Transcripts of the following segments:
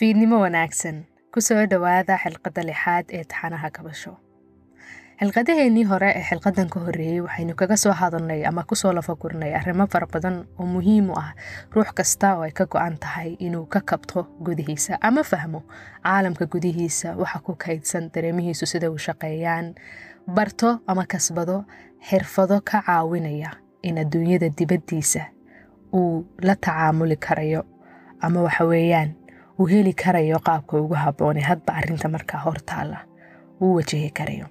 fiidnimo wanaagsan ku soo dhowaada xilqadda lixaad ee taxanaha kabasho xilqadaheennii hore ee xilqadan ka horreeyey waxaynu kaga soo hadalnay ama ku soo lafagurnay arrimo fara badan oo muhiim u ah ruux kasta oo ay ka go-an tahay inuu ka kabto gudihiisa ama fahmo caalamka gudihiisa waxa ku kaydsan dareemihiisu sida u shaqeeyaan barto ama kasbado xirfado ka caawinaya in adduunyada dibaddiisa uu la tacaamuli karayo ama waxa weeyaan uu heli karayo qaabka ugu habboone hadba arrinta markaa hortaalla uu wajahi karayo.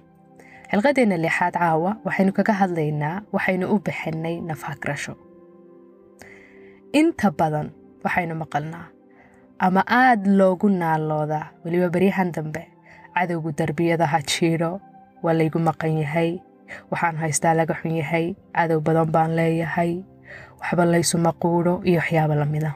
Xilqadeenna lixaad caawa waxaynu kaga hadlaynaa waxaynu u bixinay nafhagrasho inta badan waxaynu maqalnaa ama aada loogu naaloodaa weliba beryahan dambe cadowgu darbiyadaha jiidho waa laygu maqan yahay waxaan haystaa laga xun yahay cadow badan baan leeyahay waxba laysuma quudho iyo waxyaabo lamida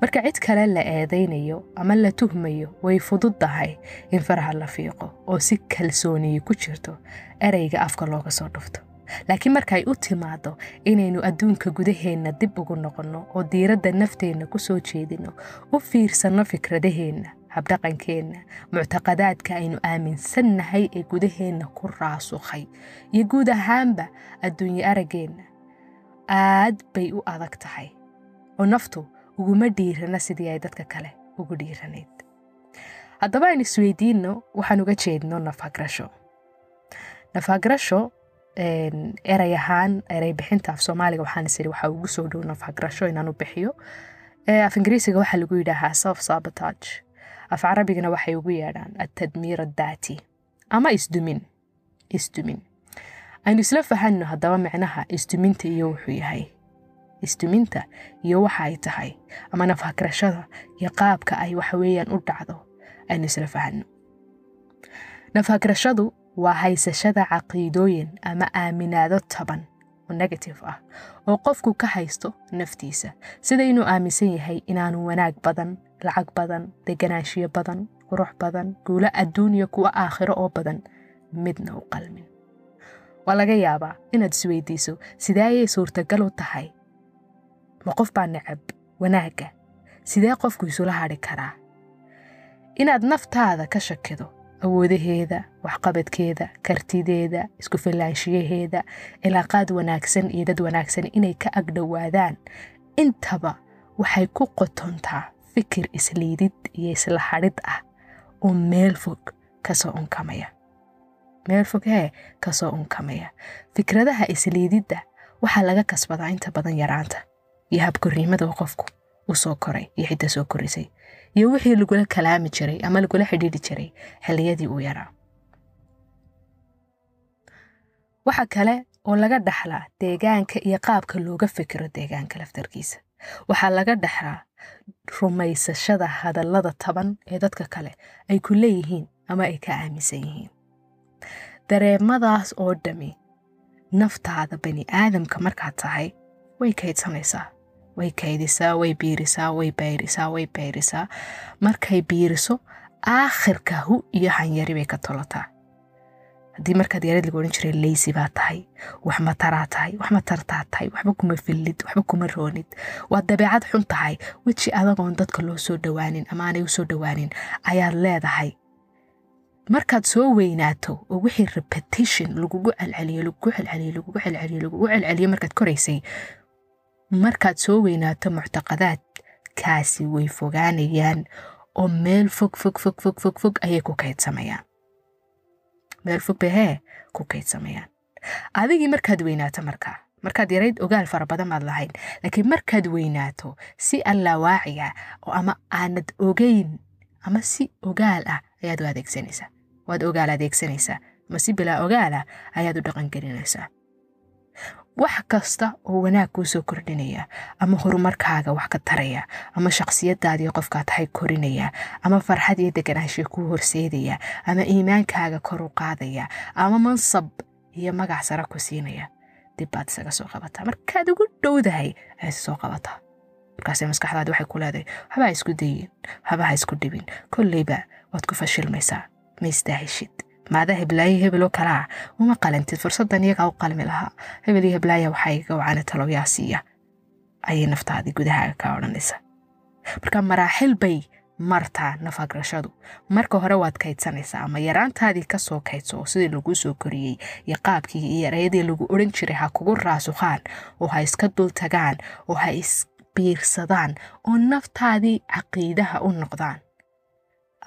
marka cid kale la eedaynayo ama la tuhmayo way fududdahay in faraha la fiiqo oo si kalsooniyi ku jirto ereyga afka looga soo dhufto. Laakiin markaay u timaado inaynu adduunka gudaheenna dib ugu noqonno oo diiradda nafteenna ku soo jeedinno u fiirsanno fikradaheenna habdhaqankeenna muctaqadaadka aynu aaminsannahay ee gudaheenna ku raasukhay iyo guud ahaanba adduunye araggeenna aad bay u adag tahay. Oo naftu uguma dhiirana sidii ay dadka kale ugu dhiiranayd. Haddaba aynu isweydiinno waxaan uga jeedno nafhagrasho nafhagrasho erey ahaan erey bixinta af soomaaliga waxaan isiri waxaa ugu soo dhow nafhagrasho inaan u bixiyo af ingiriisiga waxaa lagu yidhaahaa self sabotage af carabigana waxay ugu yeedhaan atadmiir addaati ama isdumin isdumin. Aynu isla fahanno haddaba micnaha isduminta iyo wuxuu yahay isduminta iyo waxa ay tahay ama nafhagrashada iyo qaabka ay waxaweeyaan u dhacdo aynu isla fahanno. Nafhagrashadu waa haysashada caqiidooyin ama aaminaado taban oo negative ah oo qofku ka haysto naftiisa. Sida inuu aaminsan yahay inaanu wanaag badan lacag badan deganaanshiyo badan qurux badan guulo adduun iyo kuwo aakhiro oo badan midna u qalmin. Waa laga yaabaa inaad isweydiiso sidee ayay suurtagal u tahay ma qof baa necab wanaagga. Sidee qofku isula hadhi karaa? Inaad naftaada ka shakido awoodaheeda waxqabadkeeda kartideeda isku fillaanshiyaheeda cilaaqaad wanaagsan iyo dad wanaagsan inay ka agdhowaadaan intaba waxay ku qotontaa fikir isliidid iyo isla hadhid ah oo meel fog ka soo unkamaya. Meel fog hee ka soo unkamaya. Fikradaha isliididda waxaa laga kasbadaa inta badan yaraanta iyo habkorriimada qofku u soo koray iyo cidda soo korisay iyo wixii lagula kalaami jiray ama lagula xidhiidhi jiray xilliyadii uu yaraa waxa kale oo laga dhaxlaa deegaanka iyo qaabka looga fikiro deegaanka laftarkiisa waxaa laga dhaxlaa rumaysashada hadallada taban ee dadka kale ay ku leeyihiin ama ay ka aaminsan yihiin dareemadaas oo dhami naftaada bani aadamka markaad tahay way kaydsanaysaa way kaydisaa way biirisaa way bayrisaa way bayrisaa markay biiriso aakhirka hu iyo hanyari bay ka tolataa haddii markaad yareed lagu odhan jiray leysi baa tahay wax mataraa tahay wax matartaa tahay waxba kuma fillid waxba kuma roonid. Waa dabeecad xun tahay. Weji adagoon dadka loo soo dhowaanin ama aanay u soo dhowaanin ayaad leedahay. Markaad soo weynaato oo wixii repetition lagugu celceliyo lagugu celceliyo lagugu celceliyo lagugu celceliyo markaad koraysay markaad soo weynaato muctaqadaadkaasi way fogaanayaan oo meel fog fog fog fog fog fog ayay ku kaydsamayaan. Meel fog bay ku kaydsamayaan. Adigii markaad weynaato markaa markaad yarayd ogaal fara badan baad lahayn laakiin markaad weynaato si allawaaciga oo ama aanad ogeyn ama si ogaal ah ayaad u adeegsanaysaa. Waad ogaal adeegsanaysaa ama si bilaa ogaala ayaad u dhaqangelinaysaa wax kasta oo wanaag kuu soo kordhinaya ama horumarkaaga wax ka taraya ama shakhsiyadaadii qofkaa tahay korinaya ama farxad iyo deganaanshiya kuu horseedaya ama iimaankaaga kor u qaadaya ama mansab iyo magac sara ku siinaya dib baad isaga soo qabataa. Markaad ugu dhowdahay ayaad soo qabataa. Markaase maskaxdaadi waxay ku leedahay waxba ha isku dayin waxba ha isku dhibin. Kolleyba waad ku fashilmaysaa ma istaahishid maada heblaayo hebeloo kalaa uma qalantid fursadan iyagaa u qalmi lahaa hebel iyo heblaaya waxaa iga wacana talowyaa siiya ayay naftaadii gudahaaga ka odhanaysa marka maraaxil bay martaa nafagrashadu marka hore waad kaydsanaysaa ama yaraantaadii ka soo kaydso oo sidii laguu soo koriyey iyo qaabkii iyo ereyadii lagu odhan jiray ha kugu raasukhaan oo ha iska dul tagaan oo ha isbiirsadaan oo naftaadii caqiidaha u noqdaan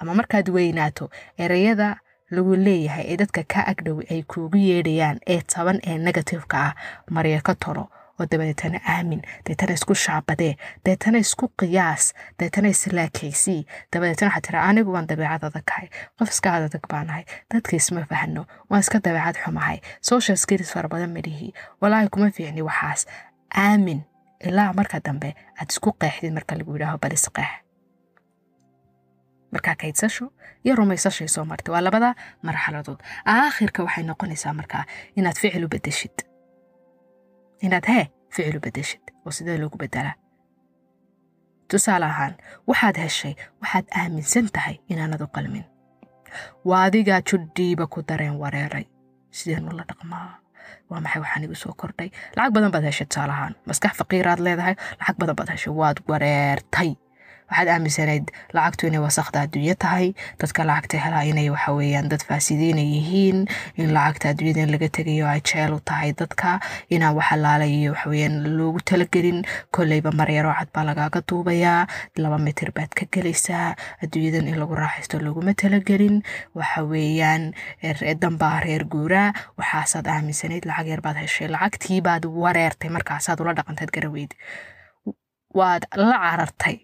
ama markaad weynaato ereyada lagu leeyahay ee dadka ka agdhow ay kuugu yeedhayaan ee taban ee negatifeka ah marya ka tolo oo dabadeetana aamin deetana isku shaabadee deetana isku qiyaas deetana islaakaysii dabadeetana waxaa tira anigu waan dabeecad adag kahay qof iska adadag baanahay dadka isma fahno waan iska dabeecad xumahay social skills fara badan walaahi kuma fiicni waxaas aamin ilaa marka dambe aad isku qeexdid marka lagu yidhaaho bal isqeex markaa kaydsasho iyo rumaysashay soo martay waa labada marxaladood. Aakhirka waxay noqonaysaa markaa inaad ficil u bedeshid inaad hee ficil u bedeshid oo sidee loogu bedelaa tusaale ahaan waxaad heshay waxaad aaminsan tahay inaanad u qalmin. Waa adigaa judhiiba ku dareen wareeray. Sideenu la dhaqmaa? Waa maxay waxaan igu soo kordhay? Lacag badan baad heshay tusaale ahaan. Maskax faqiiraad leedahay lacag badan baad heshay. Waad wareertay waxaad aaminsanayd lacagtu inay wasakda adduunyo tahay. Dadka lacagta helaa inay waxa weeyaan dad faasidiina yihiin in lacagta adduunyada in laga tegayo ay jeel u tahay dadka inaan wax alaalayo waxaweyaan loogu talagelin. Kolleyba maryaro cad baa lagaaga duubayaa laba mitir baad ka gelaysaa. Adduunyadan in lagu raaxaysto looguma talagelin. Waxa weeyaan danbaa reer guuraa. Waxaasaad aaminsanayd lacag yar baad heshay. Lacagtii baad wareertay markaasaad ula dhaqantayd garaweyd. Waad la carartay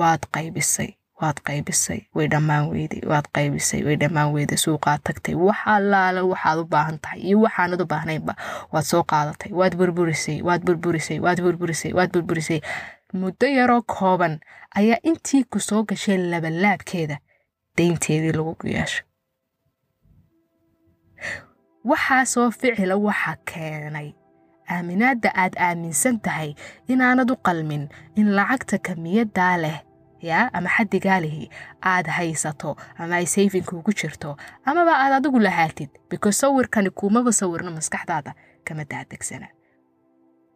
waad qaybisay waad qaybisay way dhammaan weyday waad qaybisay way dhammaan weyday suuqaad tagtay wax allaale waxaad u baahan tahay iyo waxaanad u baahnaynba waad soo qaadatay waad burburisay waad burburisay waad burburisay waad burburisay. Muddo yaroo kooban ayaa intii ku soo gashay labalaabkeeda daynteedii lagu yeeshay waxaasoo ficila waxa keenay aaminaadda aad aaminsan tahay inaanad u qalmin in lacagta kamiyadaa leh yaa ama xaddigaa aad haysato ama ay sayfinkuugu jirto amaba aad adigu lahaatid because sawirkani kuumaba sawirno maskaxdaada kama daadegsana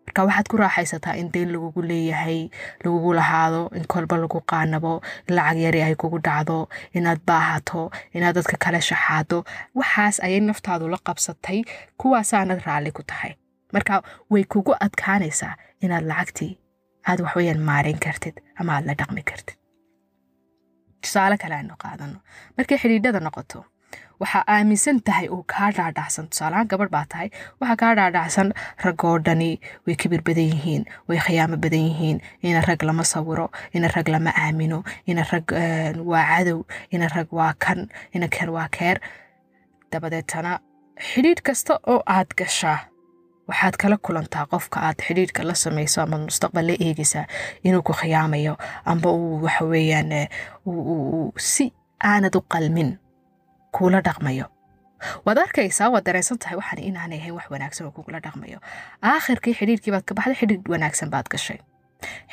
marka waxaad ku raaxaysataa in dayn lagugu leeyahay lagugu lahaado in kolba lagu qaanabo in lacag yari ay kugu dhacdo inaad baahato inaad dadka kale shaxaado waxaas ayay naftaadu la qabsatay kuwaasaanad raalli ku tahay marka way kugu adkaanaysaa inaad lacagtii aad waxweyaan maarin kartid ama aad la dhaqmi kartid. Tusaale kale aynu qaadano. Markay xidhiidhada noqoto waxaa aaminsan tahay uu kaa dhaadhacsan tusaalahaan gabadh baa tahay waxaa kaa dhaadhacsan ragoo dhani way kibir badan yihiin way khiyaamo badan yihiin ina rag lama sawiro ina rag lama aamino ina rag waa cadow ina rag waa kan ina kan waa keer dabadeetana xidhiidh kasta oo aad gashaa waxaad kala kulantaa qofka aad xidhiidhka la samayso ama mustaqbal la eegaysaa inuu ku khiyaamayo amba uu waxaweyaan si aanad u qalmin kuula dhaqmayo. Waad arkaysaa waad dareensan tahay waxaan inaanay ahayn wax wanaagsan oo kugula dhaqmayo. Aakhirkii xidhiidhkii baad ka baxday xidhiidh wanaagsan baad gashay.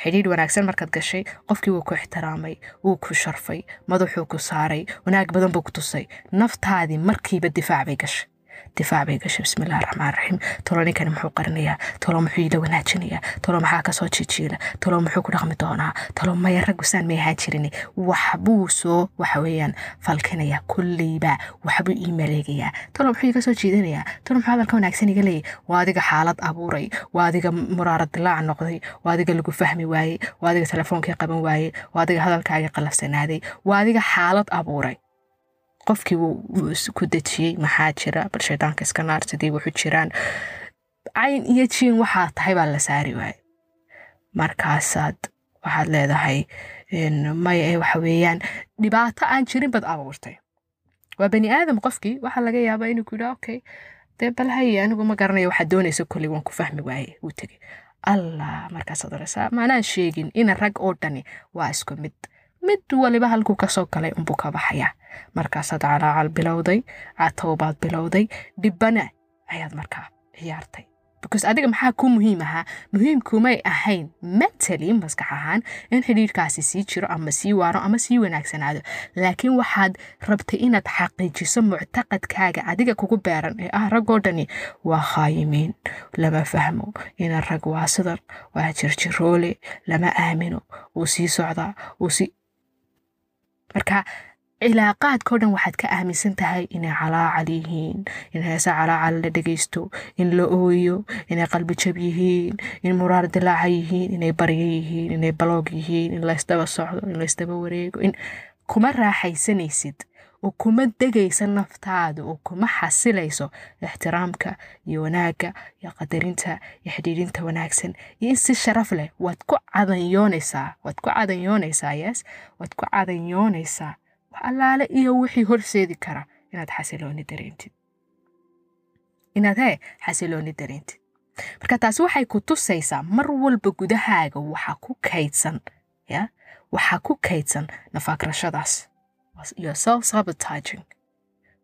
Xidhiidh wanaagsan markaad gashay qofkii wuu ku ixtiraamay wuu ku sharfay madaxuu ku saaray wanaag badan buu ku tusay. Naftaadii markiiba difaac bay gashay difaac bay gashay bismillahi raxmaan raxiim tolo ninkani muxuu qarinayaa tolo muxuu ila wanaajinayaa tolo maxaa ka soo jijiila tolo muxuu ku dhaqmi doonaa tolo maya raggusaan may ahaan jirin waxbuu soo waxa weeyaan falkinayaa kulleyba waxbuu ii maleegayaa tolo muxuu iga soo jiidanayaa tolo muxuu hadalka wanaagsan iga leeyay waa adiga xaalad abuuray waa adiga muraara dilaac noqday waa adiga lagu fahmi waayey waa adiga telefoonkii qaban waayey waa adiga hadalkaagii qalafsanaaday waa adiga xaalad abuuray qofkii ku dejiyey maxaa jira? Bal shaydaanka iska naar sidii wuxu jiraan. Cayn iyo jiin waxaa tahay baa la saari waayey. Markaasaad waxaad leedahay maya ee waxa weeyaan dhibaato aan jirin baad abuurtay. Waa bani aadam qofkii waxaa laga yaabaa inuu ku okay dee bal haye anigu ma garanayo waxaad doonaysa kolley waan ku fahmi waaye wuu tegey allah markaasaad oraysaa maanaan sheegin ina rag oo dhani waa isku mid mid waliba halkuu ka soo galay unbuu ka baxayaa. Markaasaad calaacal bilowday catowbaad bilowday dhibbana ayaad markaa ciyaartay. Because adiga maxaa kuu muhiim ahaa? Muhiimkumay ahayn mentally maskax ahaan in xidhiirkaasi sii jiro ama sii waaro ama sii wanaagsanaado. Laakiin waxaad rabtay inaad xaqiijiso muctaqadkaaga adiga kugu beeran ee ah raggoo dhani. Waa khaayimiin lama fahmo ina rag waa sidan waa jirjiroole. Lama aamino. Wuu sii socdaa. Wuu sii marka cilaaqaadkao dhan waxaad ka aaminsan tahay inay calaacal yihiin in heesa calaacal la dhegaysto in la ooyo inay qalbijab yihiin in muraar dilaaca yihiin inay baryo yihiin inay baloog yihiin in laysdaba socdo in laysdaba wareego in kuma raaxaysanaysid oo kuma degaysa naftaada oo kuma xasilayso ixtiraamka iyo wanaagga iyo qadarinta iyo xidhiidhinta wanaagsan iyo in si sharaf leh waad ku cadanyoonaysaa waad ku cadanyoonaysaa yes? Waad ku cadanyoonaysaa wax allaale iyo wixii horseedi kara inaad xasilooni dareentid. Inaad hee xasilooni dareentid. Marka taasi waxay ku tusaysaa mar walba gudahaaga waxaa ku kaydsan ya? Waxaa ku kaydsan nafaakrashadaas iyo self sabotaging.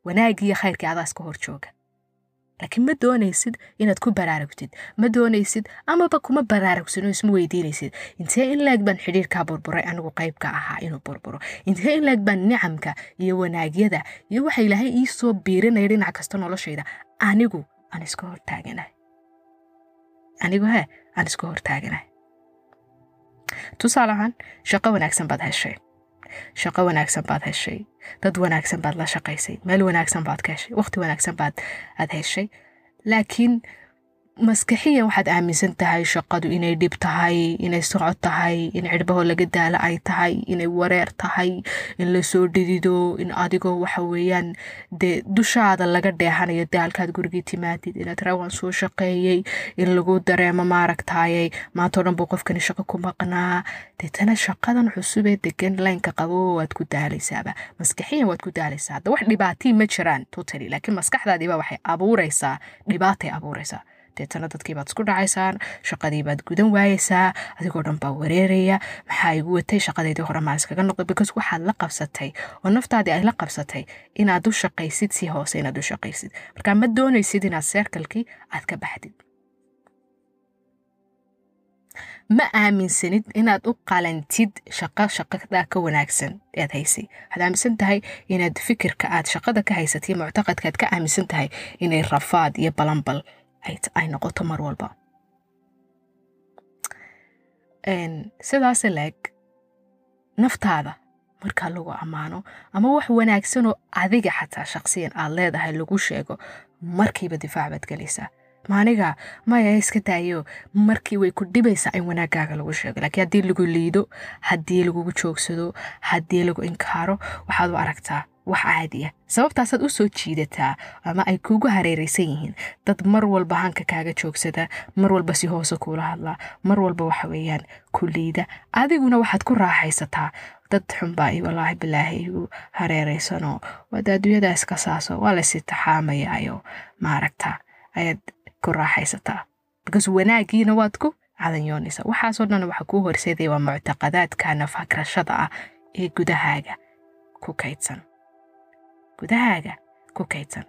Wanaagii iyo khayrkii adaas ka hor jooga. Laakiin ma doonaysid inaad ku baraarugtid ma doonaysid amaba kuma baraarugsan oo isma weydiinaysid. Intee in laeg baan xidhiirkaa burburay anigu qaybka ahaa inuu burburo? Intee in laeg baan nicamka iyo wanaagyada iyo waxa ilaahay ii soo biirinaya dhinac kasta noloshayda anigu aan iska hortaaganahay anigu he aan iska hortaaganahay tusaale ahaan shaqo wanaagsan baad heshay shaqo wanaagsan baad heshay dad wanaagsan baad la shaqaysay meel wanaagsan baad ka heshay waqti wanaagsan baad aad heshay laakiin maskaxiyan waxaad aaminsan tahay shaqadu inay dhib tahay inay socod tahay in cidhbaho laga daala ay tahay inay wareer tahay in la soo dhidido in adigoo waxa weeyaan dee dushaada laga dheehanayo daalkaad gurigii timaadid inaad rawaan soo shaqeeyey in lagu dareemo maaragtaayey maantao dhan buu qofkani shaqo ku maqnaa. Deetana shaqadan cusubee degan laynka qabo waad ku daalaysaaba. Maskaxiyan waad ku daalaysaa. Hadda wax dhibaatii ma jiraan totally laakiin maskaxdaadiiba waxay abuuraysaa dhibaatay abuuraysaa deetana dadkii baad isku dhacaysaan shaqadii baad gudan waayeysaa adigoo dhan baa wareeraya. Maxaa igu watay? Shaqadeydii hore maan iskaga noqday because waxaad la qabsatay. Oo naftaadii ay la qabsatay inaad u shaqaysid si hoose inaad u shaqaysid. Marka ma doonaysid inaad seerkalkii aad ka baxdid. Ma aaminsanid inaad u qalantid shaqo shaqada ka wanaagsan aad haysay. Waxaad aaminsan tahay inaad fikirka aad shaqada ka haysatay muctaqadka aad ka aaminsan tahay inay rafaad iyo balanbal ay noqoto mar walba sidaas leeg naftaada markaa lagu ammaano ama wax wanaagsanoo adiga xataa shaqsiyan aad leedahay lagu sheego markiiba difaac baad gelaysaa maaniga maya iska daayo markii way ku dhibaysaa in wanaagaaga lagu sheego laakiin haddii lagu liido haddii lagugu joogsado haddii lagu inkaaro waxaad u aragtaa wax caadi ah. Sababtaasaad u soo jiidataa ama ay kuugu hareeraysan yihiin dad mar walba hanka kaaga joogsada mar walba si hoose kuula hadlaa mar walba waxa weeyaan ku liida. Adiguna waxaad ku raaxaysataa dad xunbaa walaahi bilaahi igu hareeraysanoo wada adduunyada iska saaso waa laysi taxaamayaayo maaragta ayaad ku raaxaysataa. Because wanaagiina waad ku cadanyoonaysaa. Waxaasoo dhan waxa kuu horseedaya waa muctaqadaadka nafakrashada ah ee gudahaaga ku kaydsan gudahaaga ku kaydsan.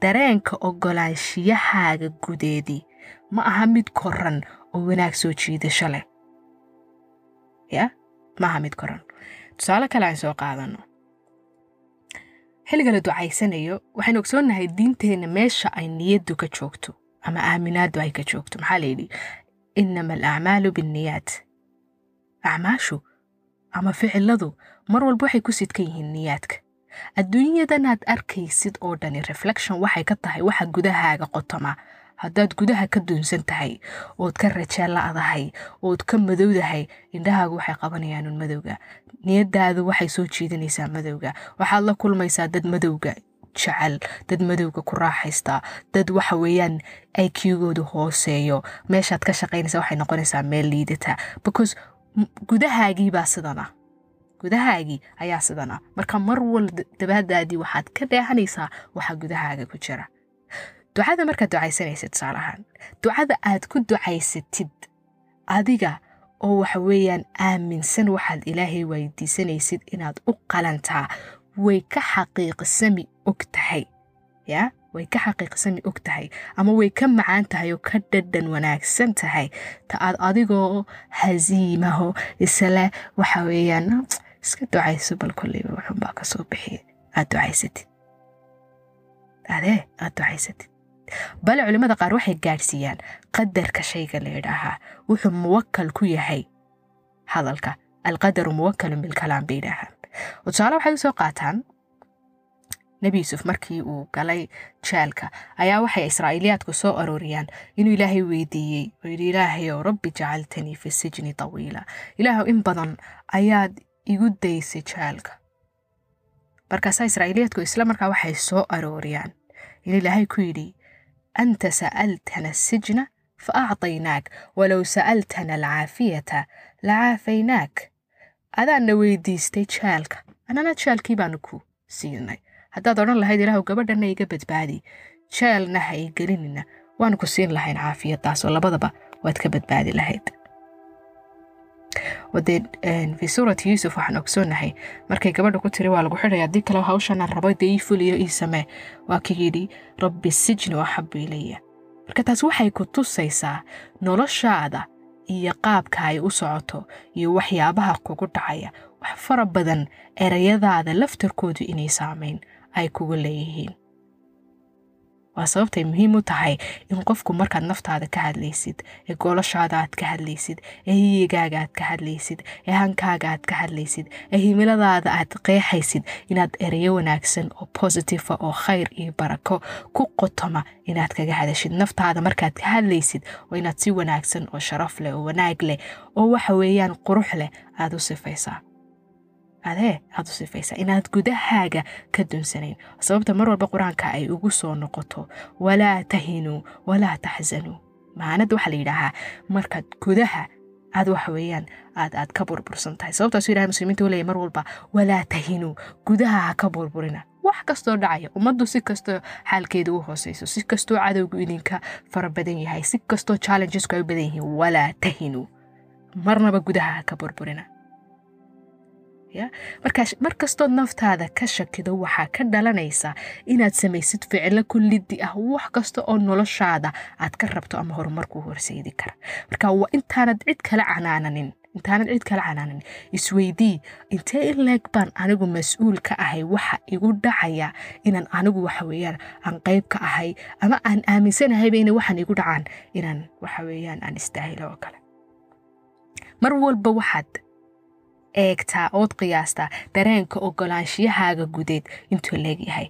Dareenka ogolaanshiyahaaga gudeedii. Ma aha mid koran oo wanaag soo jiidasho leh. Ya ma mid koran. Tusaale kale aan soo qaadano. Xilliga la ducaysanayo waxaynu ogsoonnahay diinteenna meesha ay niyaddu ka joogto ama aaminaaddu ay ka joogto. Maxaa layidhi inama alacmaalu binniyaat. Acmaashu ama ficiladu mar walba waxay ku sidkan yihiin niyaadka adduunyadanaad arkaysid oo dhani reflection waxay ka tahay waxa gudahaaga qotoma. Haddaad gudaha ka duunsan tahay ood ka rajee la'dahay ood ka madowdahay indhahaagu waxay qabanayaan un madowga. Niyadaadu waxay soo jiidanaysaa madowga. Waxaad la kulmaysaa dad madowga jecel dad madowga ku raaxaystaa dad waxa weeyaan iqgoodu hooseeyo. Meeshaad ka shaqaynaysa waxay noqonaysaa meel liidata because gudahaagiibaa sidan ah gudahaagii ayaa sidan ah marka mar wal dabaadaadii waxaad ka dheehanaysaa waxa gudahaaga ku jira. Ducada markaad ducaysanaysid tusaale ahaan ducada aad ku ducaysatid adiga oo waxa weeyaan aaminsan waxaad ilaahay weydiisanaysid inaad u qalantaa way ka xaqiiqsami og tahay. Ya? Way ka xaqiiqsami og tahay. Ama way ka macaan tahay oo ka dhadhan wanaagsan tahay. Ta aad adigoo hasiimaho isle waxa weeyaan iska ducayso bal kolleyba wuxunbaa ka soo bixiya aad ducaysatid adee aad ducaysatid bale culimmada qaar waxay gaadhsiiyaan qadarka shayga la yidhaahaa wuxuu muwakal ku yahay hadalka alqadaru muwakalun bilkalaam bay yidhaahaan oo tusaale waxay u soo qaataan nebi yuusuf markii uu galay jaalka ayaa waxay israa'iiliyaadku soo arooriyaan inuu ilaahay weydiiyey oo yidhi ilaahayow rabbi jacaltanii fi sijni tawiila ilaahow in badan ayaad igu daysay jaalka. Markaasaa israa'iiliyaadku isla markaa waxay soo arooriyaan. In ilaahay ku yidhi anta sa'altana sijna fa acطaynaak walow sa'altana alcaafiyata lacaafaynaak. Adaana weydiistay jaalka. Annana jaalkii baanu ku siinay. Haddaad odhan lahayd ilaahu gabadhana iga badbaadi. Jaalna ha i gelinina. Waanu ku siin lahayn caafiyadaasoo labadaba waad ka badbaadi lahayd wadee fi suurati yuusuf waxaan ogsoonahay markay gabadha ku tiri waa lagu xidhaya haddii kale hawshanaan rabo dee ii fuliyo ii samee. Waa ka yidhi rabbi sijnu axabu ilaya marka taas waxay ku tusaysaa noloshaada iyo qaabka ay u socoto iyo waxyaabaha kugu dhacaya. Wax fara badan erayadaada laftarkoodu inay saamayn ay kugu leeyihiin waa sababtay muhiim u tahay in qofku markaad naftaada ka hadlaysid ee goolashaada aad ka hadlaysid ee hiyigaaga aad ka hadlaysid ee hankaaga aad ka hadlaysid ee himiladaada aad qeexaysid inaad erayo wanaagsan oo positifa oo khayr iyo barako ku qotoma inaad kaga hadashid. Naftaada markaad ka hadlaysid oo inaad si wanaagsan oo sharaf leh oo wanaag leh oo waxa weeyaan qurux leh aad u sifaysaa adee aad u sifaysaa inaad gudahaaga ka dunsanayn sababta mar walba qur'aanka ay ugu soo noqoto walaa tahinuu walaa taxsanuu maanada waxaa la yidhaahaa markaad gudaha aad waxa weeyaan aad aad ka burbursan tahay. Sababtaasu ilahay muslimiinta u leeyahy mar walba walaa tahinuu gudaha ha ka burburina. Wax kastoo dhacaya ummaddu si kastoo xaalkeeda u hooseyso si kastoo cadowgu idinka fara badan yahay si kastoo challengesku ay u badan yihiin walaa tahinuu marnaba gudaha ha ka burburina markaa mar kastood naftaada ka shakido waxaa ka dhalanaysa inaad samaysid ficilo kullidi ah wax kasta oo noloshaada aad ka rabto ama horumarkuu horseedi kara. Marka waa intaanad cid kala canaananin intaanad cid kala canaanin isweydii intee in leeg baan anigu mas'uul ka ahay waxa igu dhacaya inaan anigu waxa weeyaan aan qayb ka ahay ama aan aaminsanahayba inay waxaan igu dhacaan inaan waxa weeyaan aan istaahilo oo kale. Mar walba waxaad eegtaa ood qiyaastaa dareenka ogolaanshiyahaaga gudeed intuu leegyahay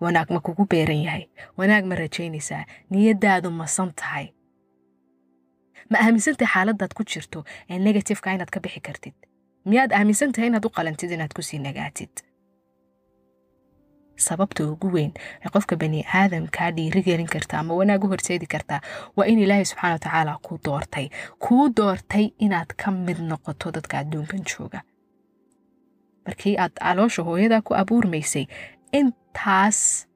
wanaag ma kugu beeran yahay. Wanaag ma rajaynaysaa. Niyadaadu masan tahay. Ma aaminsantahay xaaladaad ku jirto ee negatifeka inaad ka bixi kartid. Miyaad aaminsan tahay inaad u qalantid inaad ku sii nagaatid sababta ugu weyn ee qofka bani aadamkaa dhiirigelin karta ama wanaag u horseedi kartaa waa in ilaahay subxana wa tacaala kuu doortay. Kuu doortay inaad ka mid noqoto dadka adduunkan jooga. Markii aad caloosha hooyadaa ku abuurmaysay intaas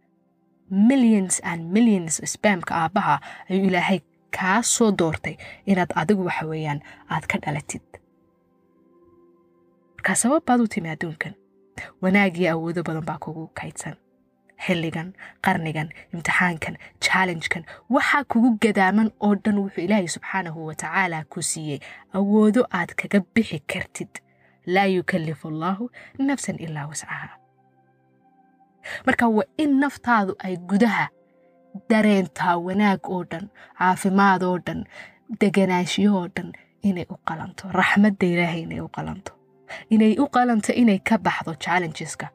millions and millions spamka aabbaha ayuu ilaahay kaa soo doortay inaad adigu waxa weeyaan aad ka dhalatid. Markaa sabab baad u timi adduunkan wanaagii awoodo badan baa kugu kaydsan. Xilligan qarnigan imtixaankan challengekan waxaa kugu gadaaman oo dhan wuxuu ilaahay subxaanahu wa tacaala ku siiyey awoodo aad kaga bixi kartid. Laa yukallifu allaahu nafsan ilaa wascaha marka waa in naftaadu ay gudaha dareentaa wanaag oo dhan caafimaad oo dhan deganaanshiyo oo dhan inay u qalanto raxmadda ilaahay inay u qalanto inay u qalanto inay ka baxdo challengeska.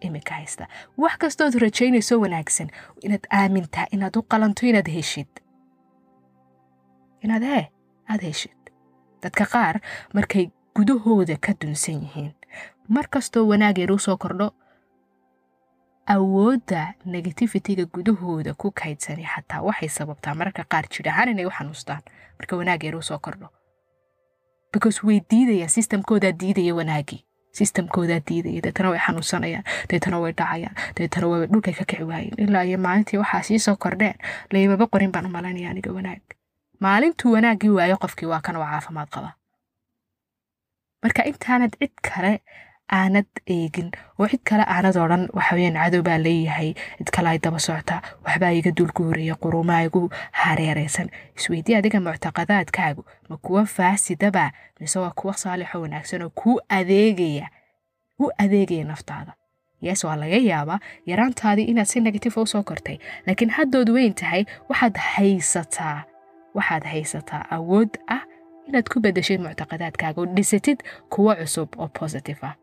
Iminka haysta wax kastood rajaynayso wanaagsan inaad aamintaa inaad u qalanto inaad heshid. Inaad hee aad heshid. Dadka qaar markay gudahooda ka dunsan yihiin mar kastoo wanaageer u soo kordho awoodda negativitiga gudahooda ku kaydsanay xataa waxay sababtaa mararka qaar ahaan inay u xanuustaan marka wanaageer u soo kordho because way diidayaan systemkoodaa diidaya wanaagii systemkoodaa diidaya deetana way xanuunsanayaan deetana way dhacayaan deetana way dhulkay ka kici waayeen ilaa iyo maalintii waxaa sii soo kordheen. Laymaba qorin baan u malaynaya aniga wanaag. Maalintuu wanaaggii waayo qofkii waa kan oo caafimaad qaba. Marka intaanad cid kale aanad eegin. Oo cid kale aanad odhan waxaweyaan cadow baa leeyahay. Cid kale ay daba soctaa waxbaa iga dulku horreeya qurumaa igu hareereysan isweydii adiga muctaqadaadkaagu ma kuwa faasidaba mise waa kuwa saalixo wanaagsan oo kuu adeegaya u adeegaya naftaada? Yes waa laga yaabaa yaraantaadii inaad si negatif u soo kortay. Laakiin haddood weyn tahay waxaad haysataa waxaad haysataa awood ah inaad ku bedeshid muctaqadaadkaaga oo dhisatid kuwo cusub oo positive ah